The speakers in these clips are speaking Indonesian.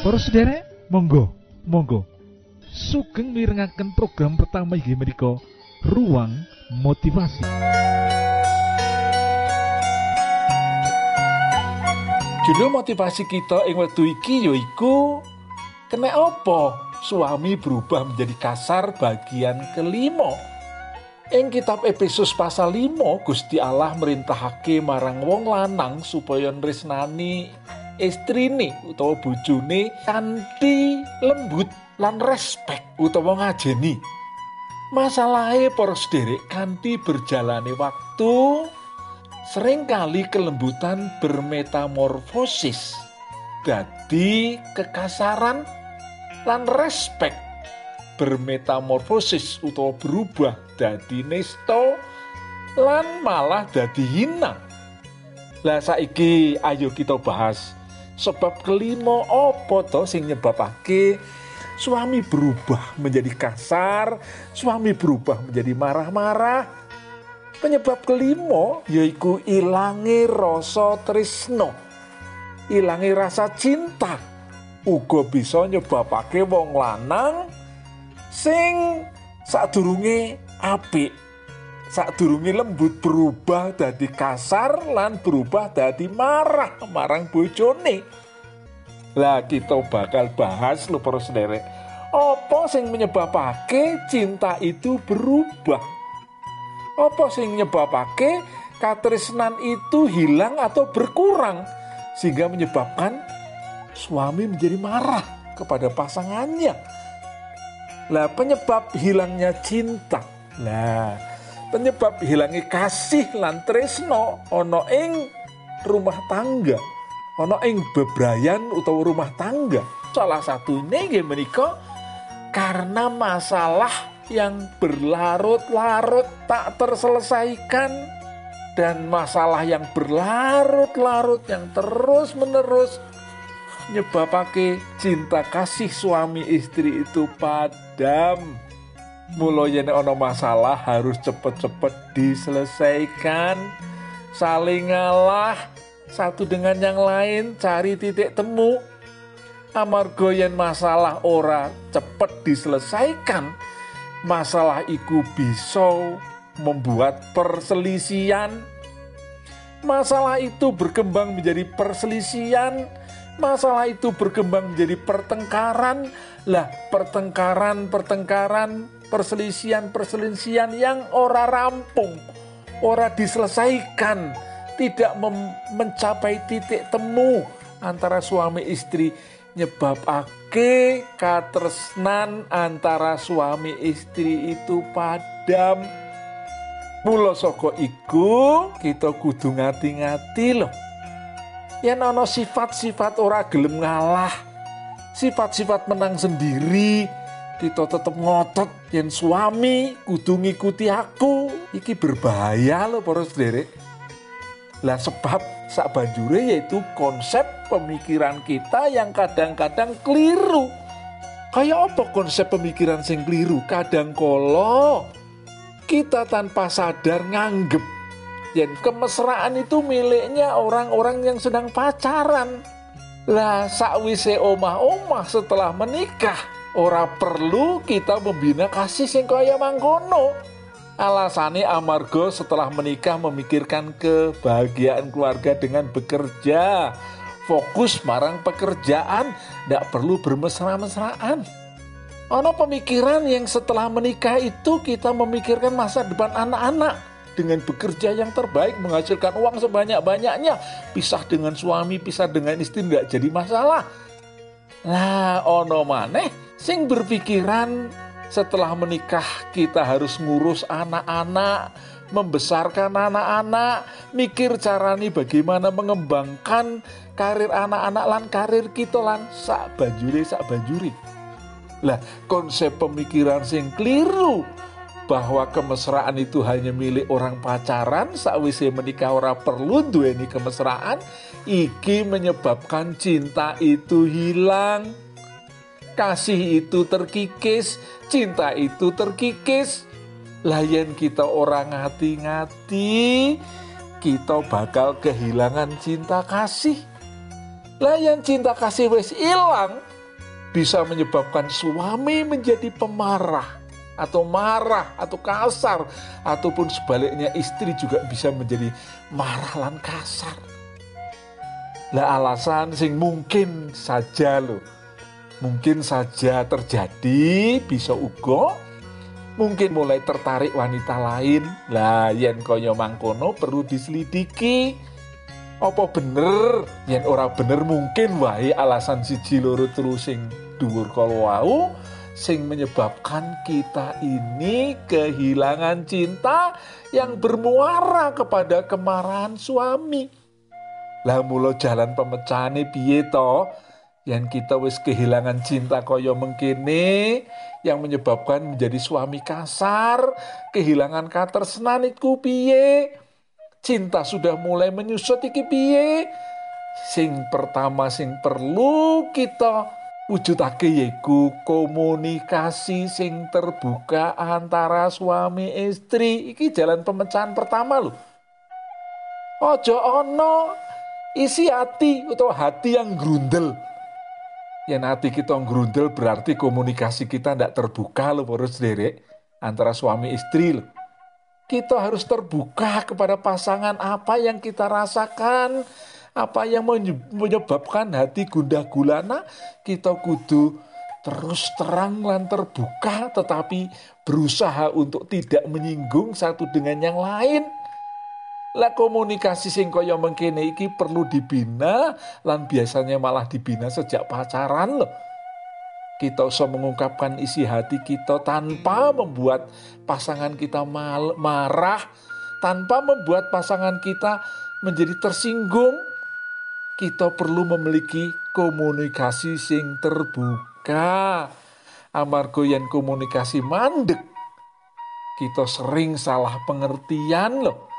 Para sederek, monggo, monggo. Sugeng mirengaken program pertama inggih menika Ruang Motivasi. Judul motivasi kita ing wektu iki yaiku kena? Suami berubah menjadi kasar bagian kelima. Ing kitab Efesus pasal 5 Gusti Allah merintahake marang wong lanang supaya nresnani istrine utawa bojone kanthi lembut lan respek utawa ngajeni. Masalahe para sederek kanthi berjalane waktu sering kali kelembutan bermetamorfosis dadi kekasaran lan respek bermetamorfosis utawa berubah dadi nesto lan malah dadi hina. Lah saiki ayo kita bahas Sebab kelima opo to sing nyebabake suami berubah menjadi kasar, suami berubah menjadi marah-marah. Penyebab kelima yaiku ilangi rasa trisno. Ilangi rasa cinta. Uga bisa nyebabake wong lanang sing sadurunge apik sadurunge lembut berubah dadi kasar lan berubah dadi marah marang bojone. Lah kita bakal bahas lho para sederek. Apa sing menyebabake cinta itu berubah? Apa sing menyebabake katresnan itu hilang atau berkurang sehingga menyebabkan suami menjadi marah kepada pasangannya. Lah penyebab hilangnya cinta. Lah penyebab hilangnya kasih lan tresno ana ing rumah tangga ana ing bebrayan utawa rumah tangga. Salah satu ini menika karena masalah yang berlarut-larut tak terselesaikan dan masalah yang berlarut-larut yang terus-menerus nyebabake cinta kasih suami istri itu padam mulai yen ono masalah harus cepet-cepet diselesaikan. Saling ngalah satu dengan yang lain cari titik temu. Amarga yen masalah ora cepet diselesaikan masalah iku bisa membuat perselisian masalah itu berkembang menjadi perselisian masalah itu berkembang menjadi pertengkaran. Lah pertengkaran pertengkaran perselisian-perselisian yang ora rampung, ora diselesaikan, tidak mencapai titik temu antara suami istri nyebabake katresnan antara suami istri itu padam. Mula saka iku kita kudu ngati-ngati loh. Yen ana sifat-sifat ora gelem ngalah, sifat-sifat menang sendiri, kita tetap ngotot yang suami kudu ngikuti aku. Iki berbahaya loh para sederek lah sebab sak banjure yaitu konsep pemikiran kita yang kadang-kadang keliru. Kayak apa konsep pemikiran sing keliru? Kadang kolo kita tanpa sadar nganggep yang kemesraan itu miliknya orang-orang yang sedang pacaran. Lah sakwise omah-omah setelah menikah ora perlu kita membina kasih sing kaya mangkono. Alasane amarga setelah menikah memikirkan kebahagiaan keluarga dengan bekerja. Fokus marang pekerjaan tidak perlu bermesra-mesraan. Ono pemikiran yang setelah menikah itu kita memikirkan masa depan anak-anak. Dengan bekerja yang terbaik menghasilkan uang sebanyak-banyaknya. Pisah dengan suami pisah dengan istri tidak jadi masalah lah ono maneh sing berpikiran setelah menikah kita harus ngurus anak-anak, membesarkan anak-anak, mikir carani bagaimana mengembangkan karir anak-anak lan karir kita lan sak banjuri sak banjuri. Lah konsep pemikiran sing keliru bahwa kemesraan itu hanya milik orang pacaran sakwise menikah ora perlu duweni kemesraan iki menyebabkan cinta itu hilang. Kasih itu terkikis cinta itu terkikis. Layan kita orang ngati-ngati kita bakal kehilangan cinta kasih. Layan cinta kasih wes hilang bisa menyebabkan suami menjadi pemarah atau marah atau kasar ataupun sebaliknya istri juga bisa menjadi marah lan kasar. Lah alasan sing mungkin saja loh mungkin saja terjadi bisa ugo mungkin mulai tertarik wanita lain. Lah yen koyo mangkono perlu diselidiki. Apa bener? Yen ora bener mungkin wae alasan siji loro terus sing dhuwur kalau wau sing menyebabkan kita ini kehilangan cinta yang bermuara kepada kemarahan suami lah mulo jalan pemecahane piye to yang kita wis kehilangan cinta koyo mengkene yang menyebabkan menjadi suami kasar, kehilangan katersenan iku piye? Cinta sudah mulai menyusut iki piye? Sing pertama sing perlu kita wujudake yaiku komunikasi sing terbuka antara suami istri. Iki jalan pemecahan pertama lho. Ojo ono isi hati atau hati yang grundel yang nanti kita ngerundel berarti komunikasi kita tidak terbuka loh harus derek antara suami istri loh. Kita harus terbuka kepada pasangan apa yang kita rasakan, apa yang menyebabkan hati gundah gulana, kita kudu terus terang dan terbuka tetapi berusaha untuk tidak menyinggung satu dengan yang lain lah komunikasi sing kaya mengkene iki perlu dibina lan biasanya malah dibina sejak pacaran loh. Kita usah mengungkapkan isi hati kita tanpa membuat pasangan kita mal marah, tanpa membuat pasangan kita menjadi tersinggung. Kita perlu memiliki komunikasi sing terbuka. Amargo yang komunikasi mandek. Kita sering salah pengertian loh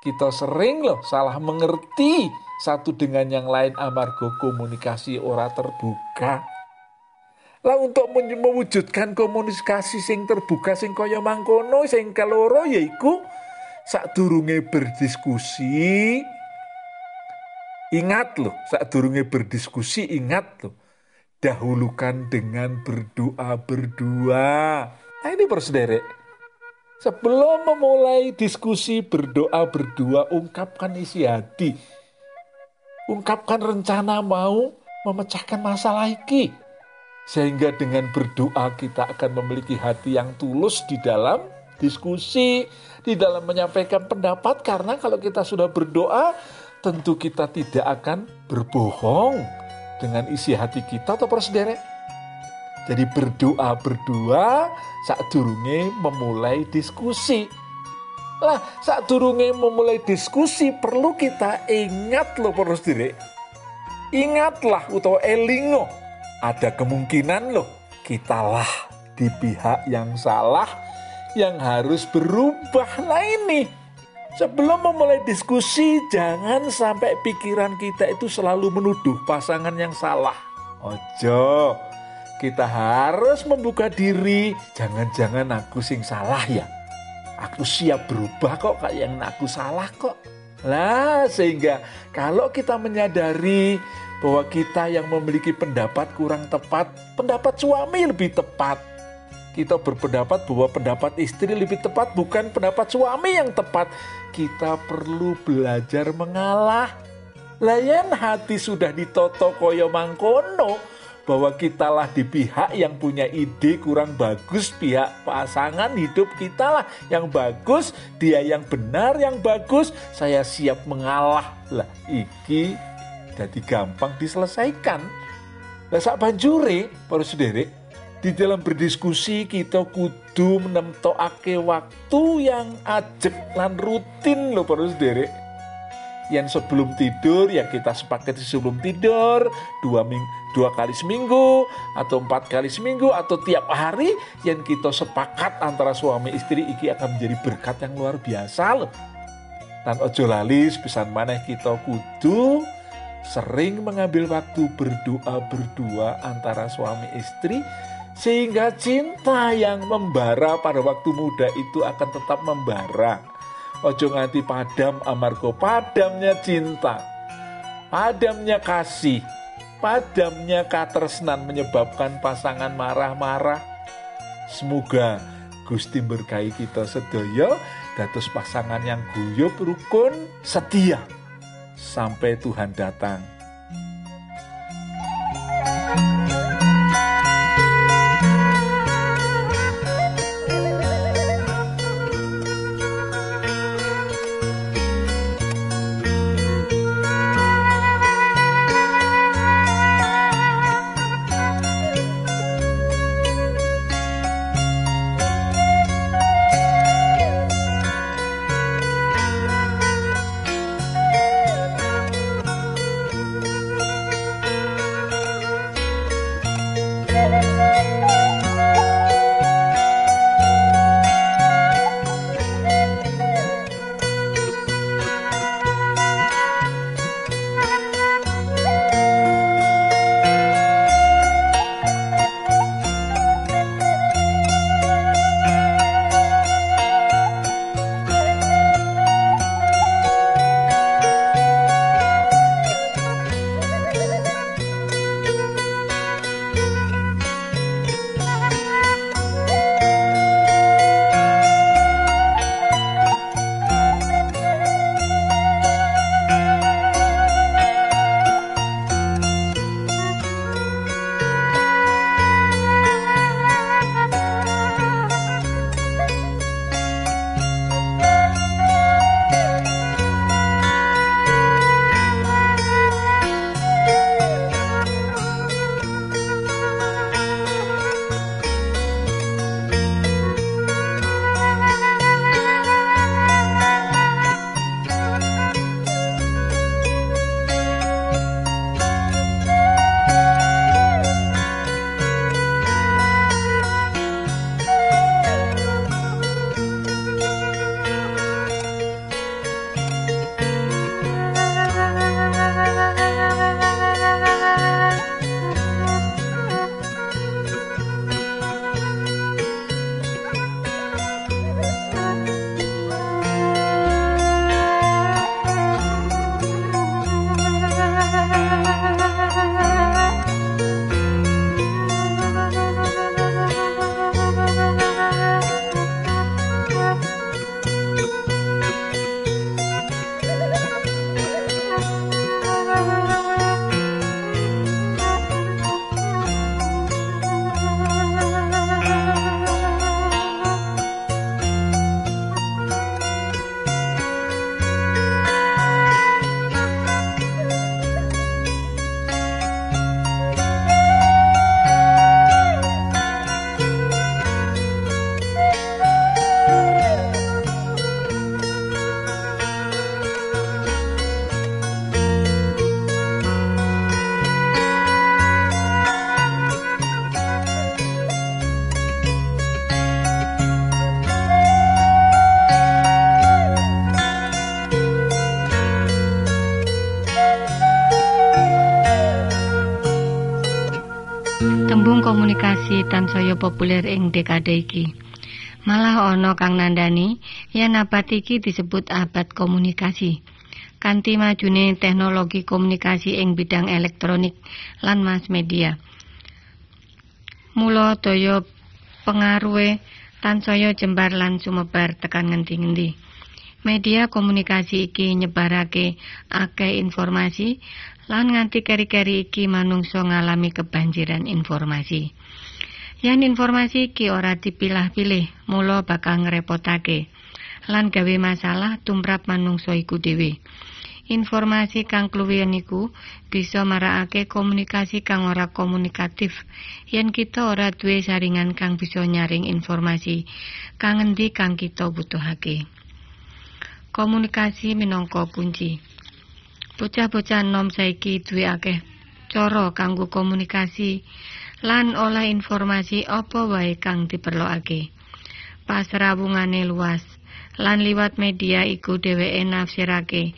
kita sering loh salah mengerti satu dengan yang lain amargo komunikasi ora terbuka. Lah untuk mewujudkan komunikasi sing terbuka sing kaya mangkono sing keloro yaiku sadurunge berdiskusi ingat loh sadurunge berdiskusi ingat loh dahulukan dengan berdoa berdua. Nah ini persederek Sebelum memulai diskusi berdoa berdua, ungkapkan isi hati. Ungkapkan rencana mau memecahkan masalah iki. Sehingga dengan berdoa kita akan memiliki hati yang tulus di dalam diskusi, di dalam menyampaikan pendapat. Karena kalau kita sudah berdoa, tentu kita tidak akan berbohong dengan isi hati kita atau persederet. Jadi berdoa berdua saat durunge memulai diskusi. Lah saat durunge memulai diskusi perlu kita ingat loh diri. Ingatlah atau elingo. Ada kemungkinan loh kitalah di pihak yang salah yang harus berubah. Nah ini Sebelum memulai diskusi, jangan sampai pikiran kita itu selalu menuduh pasangan yang salah. Ojo, kita harus membuka diri. Jangan-jangan aku sing salah ya. Aku siap berubah kok kayak yang aku salah kok. Lah sehingga kalau kita menyadari bahwa kita yang memiliki pendapat kurang tepat, pendapat suami lebih tepat. Kita berpendapat bahwa pendapat istri lebih tepat bukan pendapat suami yang tepat. Kita perlu belajar mengalah. Layan hati sudah ditoto koyo mangkono bahwa kitalah di pihak yang punya ide kurang bagus, pihak pasangan hidup kita lah yang bagus, dia yang benar yang bagus, saya siap mengalah. Lah iki jadi gampang diselesaikan. Lah sak banjure para sederek di dalam berdiskusi kita kudu kudu nemtokake waktu yang ajek lan rutin lho para sederek yang sebelum tidur ya kita sepakati sebelum tidur dua ming dua kali seminggu atau empat kali seminggu atau tiap hari yang kita sepakat antara suami istri iki akan menjadi berkat yang luar biasa loh dan ojo lali sepisan mana kita kudu sering mengambil waktu berdoa berdua antara suami istri sehingga cinta yang membara pada waktu muda itu akan tetap membara Ojo nganti padam amargo padamnya cinta. Padamnya kasih. Padamnya katresnan menyebabkan pasangan marah-marah. Semoga Gusti berkahi kita sedaya dados pasangan yang guyup rukun setia sampai Tuhan datang. Tansaya populer ing dekade iki. Malah ana kang nandani yen abad iki disebut abad komunikasi. Kanthi majune teknologi komunikasi ing bidang elektronik lan mass media. Mula daya pengaruhe tansaya jembar lan sumebar tekan ngendi-endi. Media komunikasi iki nyebarake akeh informasi lan nganti keri-keri iki manungsa ngalami kebanjiran informasi. Yen informasi iki ora dipilah-pilih, mula bakal ngrepotake lan gawe masalah tumrap manungsa iku dhewe. Informasi kang kluwihan iku bisa marakake komunikasi kang ora komunikatif yen kita ora duwe saringan kang bisa nyaring informasi kang endi kang kita butuhake. Komunikasi minangka kunci. Bocah-bocah nom saiki duwe akeh cara kanggo komunikasi lan oleh informasi apa wae kang diperlokake. Pasrawungane luas. Lan liwat media iku dheweke nafsirake.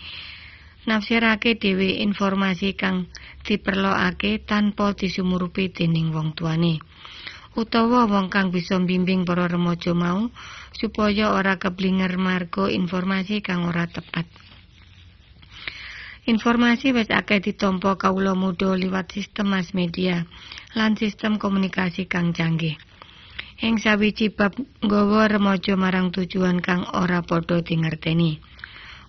Nafsirake dhewe informasi kang diperlokake tanpa disumurupi dening wong tuane. Utawa wong kang bisa bimbing para remaja mau supaya ora keblinger margo informasi kang ora tepat Informasi wis akeh ditampa kawula muda liwat sistem mass media lan sistem komunikasi kang canggih. Ing sawiji bab nggawa remaja marang tujuan kang ora padha dingerteni.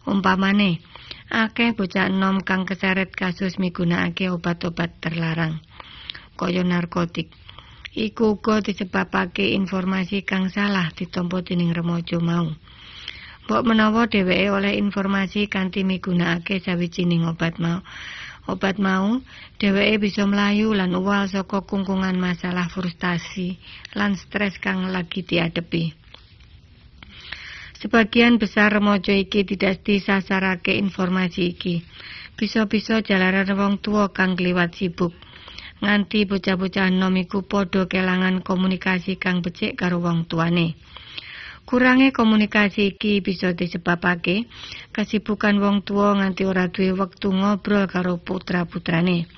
Umpamane, akeh bocah enom kang keseret kasus migunakake obat-obat terlarang kaya narkotik iku uga disebabake informasi kang salah ditampa dening remaja mau Mbok menawa dheweke oleh informasi kanthi migunakake sawijining obat mau obat mau dheweke bisa melayu lan uwal saka kungkungan masalah frustasi lan stres kang lagi diadepi Sebagian besar remaja iki tidak disasarake informasi iki. Bisa-bisa jalaran wong tua kang kliwat sibuk. Nganti bocah-bocah nom iku padha kelangan komunikasi kang becik karo wong tuane. Kurange komunikasi iki bisa disebabake kesibukan wong tua nganti ora duwe wektu ngobrol karo putra-putrane.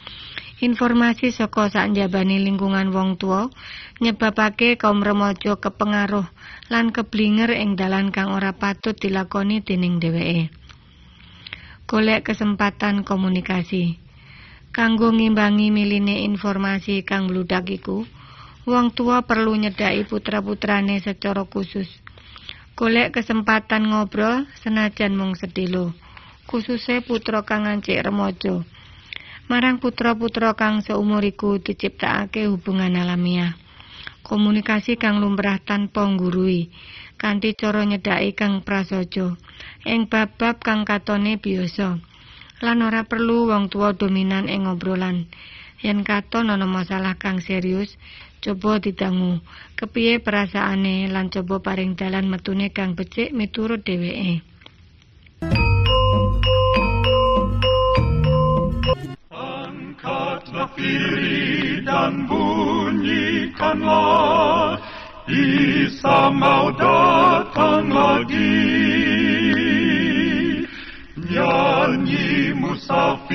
Informasi saka sakjabane lingkungan wong tua nyebabake kaum remaja kepengaruh lan keblinger ing dalan kang ora patut dilakoni dening dheweke. Golek kesempatan komunikasi. Kanggo ngimbangi miline informasi kang bludak iku, wong tua perlu nyedaki putra-putrane secara khusus. Golek kesempatan ngobrol senajan mung sedilo, khususnya putra kang ngancik remaja. marang putra-putra kang seumuriku diciptakake hubungan alamiah. Komunikasi kang lumrah tanpa nggurui, kanthi cara nyedaki kang prasaja, ing bab-bab kang katone biasa. Lan ora perlu wong tua dominan ing obrolan. Yen katon ana masalah kang serius, coba didangu. Kepiye perasaane? Lan coba paring dalan metune kang becik miturut dheweke. berdiri dan bunyikanlah. Isa mau datang lagi. Nyanyi musafir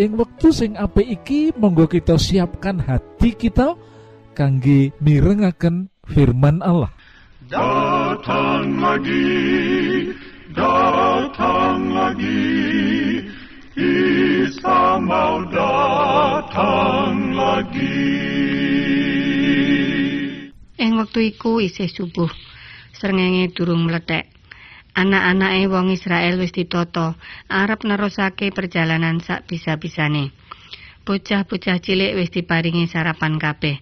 ing wektu sing apik iki monggo kita siapkan hati kita kangge mirengaken firman Allah datang lagi datang lagi Isa mau datang lagi. Ing wektu iku isih subuh. Srengenge durung mlethek. Anak-anake wong Israel wis ditata arep nerusake perjalanan sak bisa-bisane. Bocah-bocah cilik wis diparingi sarapan kabeh.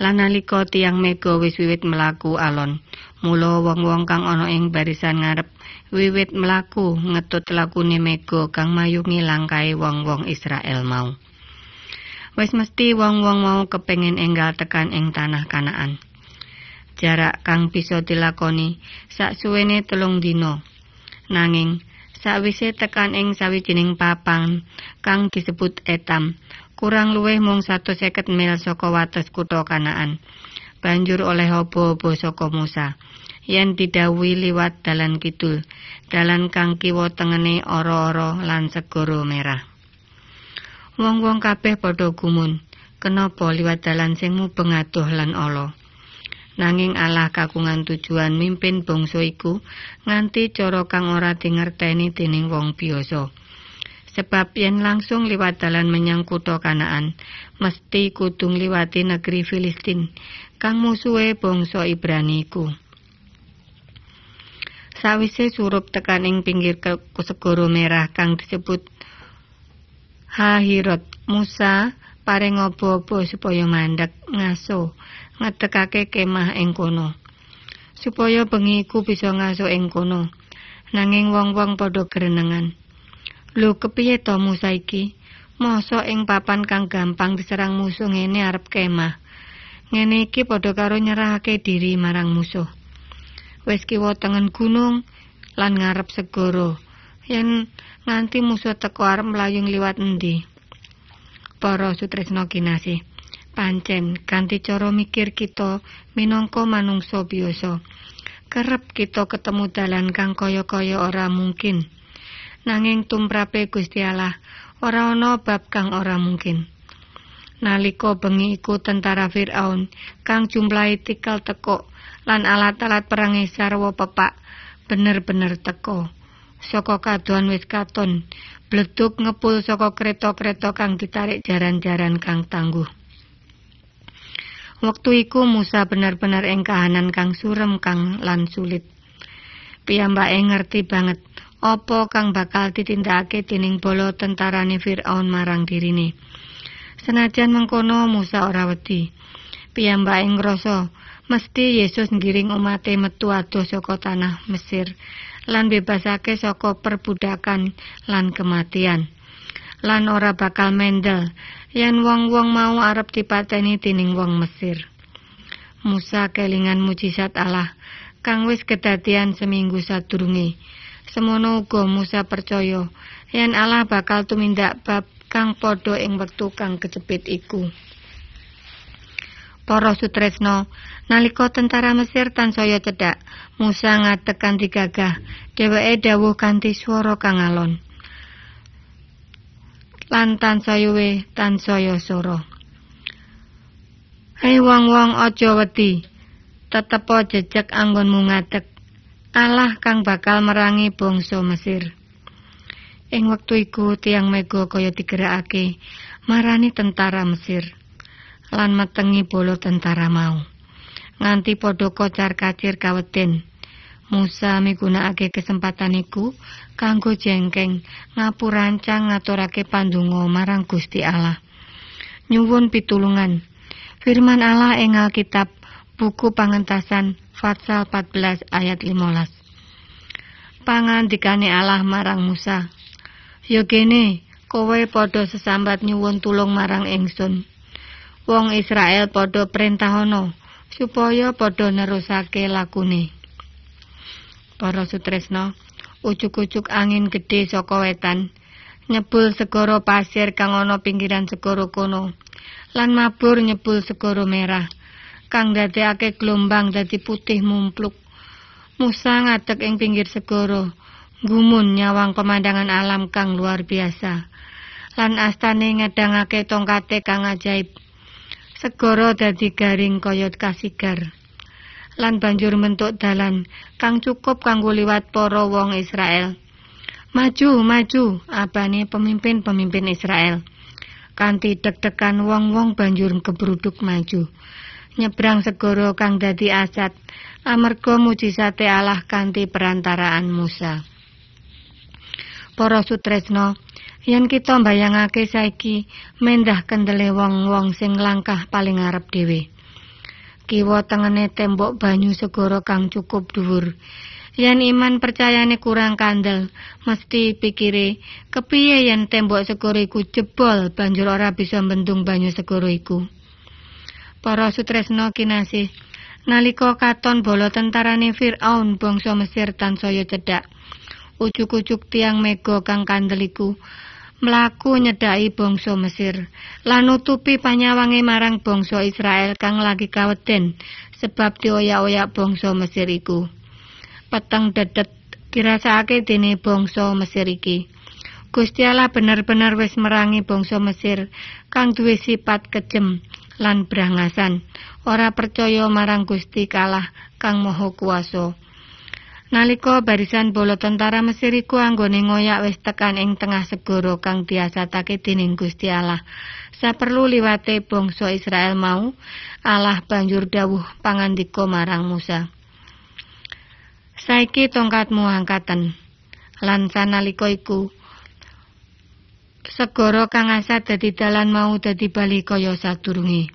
Lan nalika tiang mega wis wiwit melaku alon, mula wong-wong kang ana ing barisan ngarep wiwit mlaku ngetut lakune mega kang mayungi langkahe wong-wong Israel mau. Wis mesti wong-wong mau kepengin enggal tekan ing tanah Kanaan. Jarak kang bisa dilakoni sak suwene telung dina. Nanging sakwise tekan ing sawijining papan kang disebut Etam, kurang luwih mung 150 mil saka wates kutha Kanaan. Banjur oleh hobo-hobo saka Musa. yen didhawuhi liwat dalan kidul, dalan kang kiwa tengene ora-ora lan merah. Wong-wong kabeh padha gumun, kenapa liwat dalan sing mubeng adoh lan ala. Nanging Allah kagungan tujuan mimpin bangsa iku nganti cara kang ora dingerteni dening wong biasa. sebab yen langsung liwat dalan menyang kutha Kanaan, mesti kudu liwati negeri Filistin kang musuhe bangsa Ibrani iku. Sawise surup tekan ing pinggir segara merah kang disebut Hahirot, Musa paring obo-obo supaya mandek ngaso ngedekake kemah ing kono. Supaya bengi iku bisa ngaso ing kono. Nanging wong-wong padha grenengan. Lho kepiye to Musa iki? Masa ing papan kang gampang diserang musuh ngene arep kemah. Ngene iki padha karo nyerahake diri marang musuh. Wis kiwa tengen gunung lan ngarep segara. Yen nganti musuh teko arep mlayung liwat endi? Para sutresna kinasih. Pancen kanthi cara mikir kita minangka manungsa biasa. Kerep kita ketemu dalan kang kaya-kaya ora mungkin. Nanging tumrape Gusti Allah ora ana bab kang ora mungkin. Nalika bengi iku tentara Firaun kang jumlahe tikal teko lan alat-alat perange sarwa pepak bener-bener teko. Saka kadoan wis katon, bleduk ngepul saka kereta-kereta kang ditarik jaran-jaran kang tangguh. Waktu iku Musa benar-benar ing kahanan kang surem kang lan sulit. Piyambake ngerti banget apa kang bakal ditindakake dening bala tentarane Firaun marang dirine. Senajan mengkono Musa ora wedi. Piyambake ngrasa mesti Yesus ngiring umate metu adoh saka tanah Mesir lan bebasake saka perbudakan lan kematian. Lan ora bakal mendel yen wong-wong mau arep dipateni dening wong Mesir. Musa kelingan mujizat Allah kang wis kedadian seminggu sadurunge. Semono uga Musa percaya yen Allah bakal tumindak bab kang padha ing wektu kang kecepit iku. Para sutresna, nalika tentara Mesir tansaya cedhak, Musa ngadeg kanthi gagah, dheweke dawuh kanthi swara kang alon. Lan tansaya we tansaya sora. Hei wong-wong aja wedi, tetep jejeg anggonmu ngadeg. Allah kang bakal merangi bangsa Mesir. Ing wektu iku tiang mega kaya digerakake marani tentara Mesir lan metengi bolo tentara mau. Nganti padha kocar-kacir kaweden. Musa migunakake kesempatan iku kanggo jengkeng ngapurancang ngaturake pandonga marang Gusti Allah. Nyuwun pitulungan. Firman Allah ing Alkitab buku pangentasan Fatsal 14 ayat 15. Pangandikane Allah marang Musa. Ya kene, kowe padha sesambat nyuwun tulung marang ingsun. Wong Israel padha perintahana supaya padha nerusake lakune. Para sutresna, ucuk-ucuk angin gedhe saka wetan nyebul segara pasir kang ana pinggiran segara kono lan mabur nyebul segara merah. kang dadekake gelombang dadi putih mumpluk. Musa ngadeg ing pinggir segara, gumun nyawang pemandangan alam kang luar biasa. Lan astane ngedangake tongkate kang ajaib. Segara dadi garing kaya kasigar. Lan banjur mentuk dalan kang cukup kanggo liwat para wong Israel. Maju, maju, abane pemimpin-pemimpin Israel. Kanti deg-degan wong-wong banjur kebruduk maju. nyebrang segara kang dadi asat amarga mujizate Allah kanthi perantaraan Musa. Para sutresna, yen kita mbayangake saiki mendah kendele wong-wong sing langkah paling ngarep dhewe. Kiwa tengene tembok banyu segara kang cukup dhuwur. Yen iman percayane kurang kandel, mesti pikire kepiye yen tembok segara iku jebol banjur ora bisa mbendung banyu segara iku. Para sutresna kinasih, nalika katon bala tentarane Firaun bangsa Mesir tansaya cedhak. Ucuk-ucuk tiang mega kang kandeliku mlaku nyedhaki bangsa Mesir lan nutupi panyawange marang bangsa Israel kang lagi kaweden sebab dioyak-oyak bangsa Mesir iku. Peteng dedet dirasakake dene bangsa Mesir iki. Gusti Allah bener-bener wis merangi bangsa Mesir kang duwe sifat kejem lan brangasan ora percaya marang Gusti kalah kang maha kuasa Nalika barisan bala tentara Mesir iku anggone ngoyak wis tekan ing tengah segara kang diasatake dening Gusti Allah. Saperlu liwate bangsa Israel mau, Allah banjur dawuh pangandika marang Musa. Saiki tongkatmu angkatan. Lan sanalika iku segara kang asat dadi dalan mau dadi bali kaya sadurunge.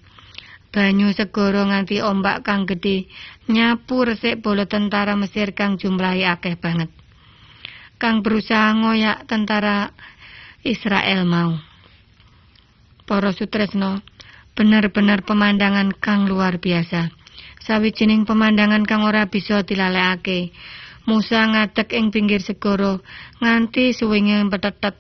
Banyu segara nganti ombak kang gedhe nyapu resik bola tentara Mesir kang jumlahe akeh banget. Kang berusaha ngoyak tentara Israel mau. Para sutresno, bener-bener pemandangan kang luar biasa. Sawijining pemandangan kang ora bisa dilalekake. Musa ngadeg ing pinggir segara nganti suwinge petetet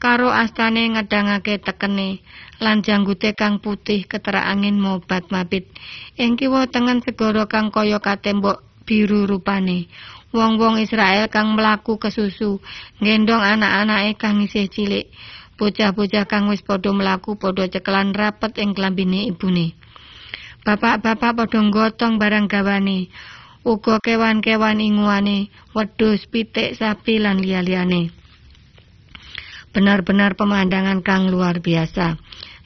karo astane ngedangake tekene lan janggute kang putih ketera angin mobat mabit. Ing kiwa tengen segara kang kaya katembok biru rupane. Wong-wong Israel kang mlaku kesusu ngendong anak-anake kang isih cilik. Bocah-bocah kang wis padha mlaku padha cekelan rapet ing klambine ibune. Bapak-bapak padha gotong barang gawane. Uga kewan-kewan inguane wedhus pitik sapi lan liya-liyane benar-benar pemandangan kang luar biasa.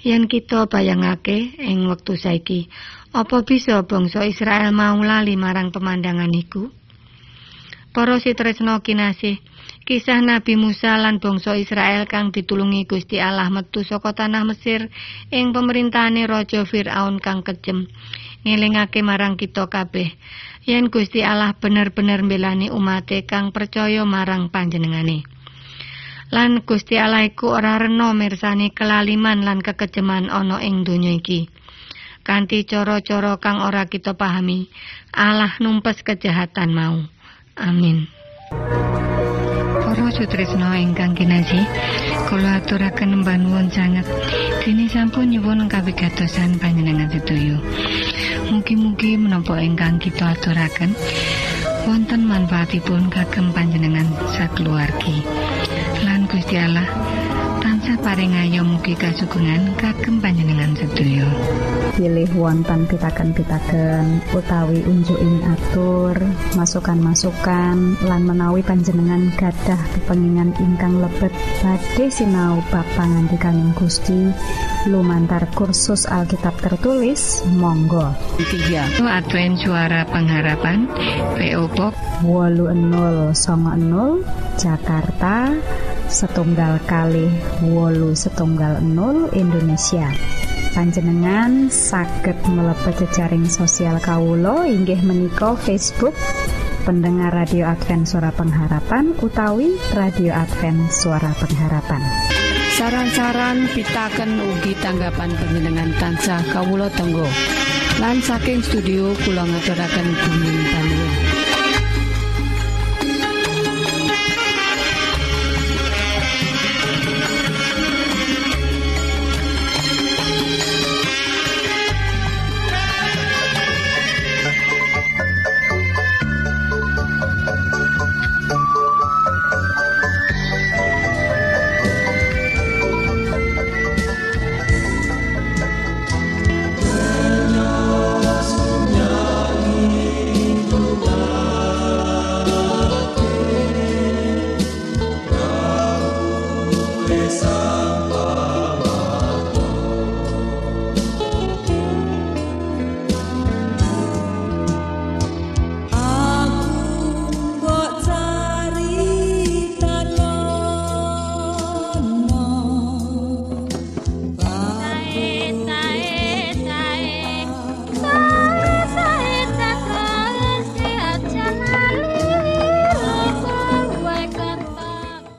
Yen kita bayangake ing wektu saiki, apa bisa bangsa Israel mau lali marang pemandangan iku? Para sitresna kinasih, kisah Nabi Musa lan bangsa Israel kang ditulungi Gusti Allah metu saka tanah Mesir ing pemerintahane Raja Firaun kang kejem. Ngelingake marang kita kabeh, yen Gusti Allah bener-bener mbelani umate kang percaya marang panjenengane. Lan Gusti Allah iku ora rena mirsani kelaliman lan kekejeman ana ing donya iki. Kanthi cara-cara kang ora kita pahami, Allah numpes kejahatan mau. Amin. Para sutresna ingkang kinasih, kula aturaken mbanuwun sanget dene sampun nyuwun kawigatosan panjenengan sedoyo. Mugi-mugi menapa ingkang kita aturaken wonten manfaatipun kagem panjenengan sakeluargi. Lan Gusti Allah tansah paring ayo mugi kasugengan kagem panjenengan sedaya. pilih wonten pitaken-pitaken utawi unjuking atur masukan-masukan lan menawi panjenengan gadah kepengingan ingkang lebet. Badhe sinau bab pangantikaning Gusti lumantar kursus Alkitab tertulis Monggo. 3 Advent suara pengharapan PO Box 80 Jakarta setunggal kali wolu setunggal 0 Indonesia. Panjenengan saged mlebet jejaring sosial Kawulo inggih menika Facebook pendengar radio Advent suara pengharapan utawi radio Advent suara pengharapan. Saran-saran pitaken ugi tanggapan panjenengan tansah kawulo tenggo lan saking studio kula ngaturaken bumi panuwun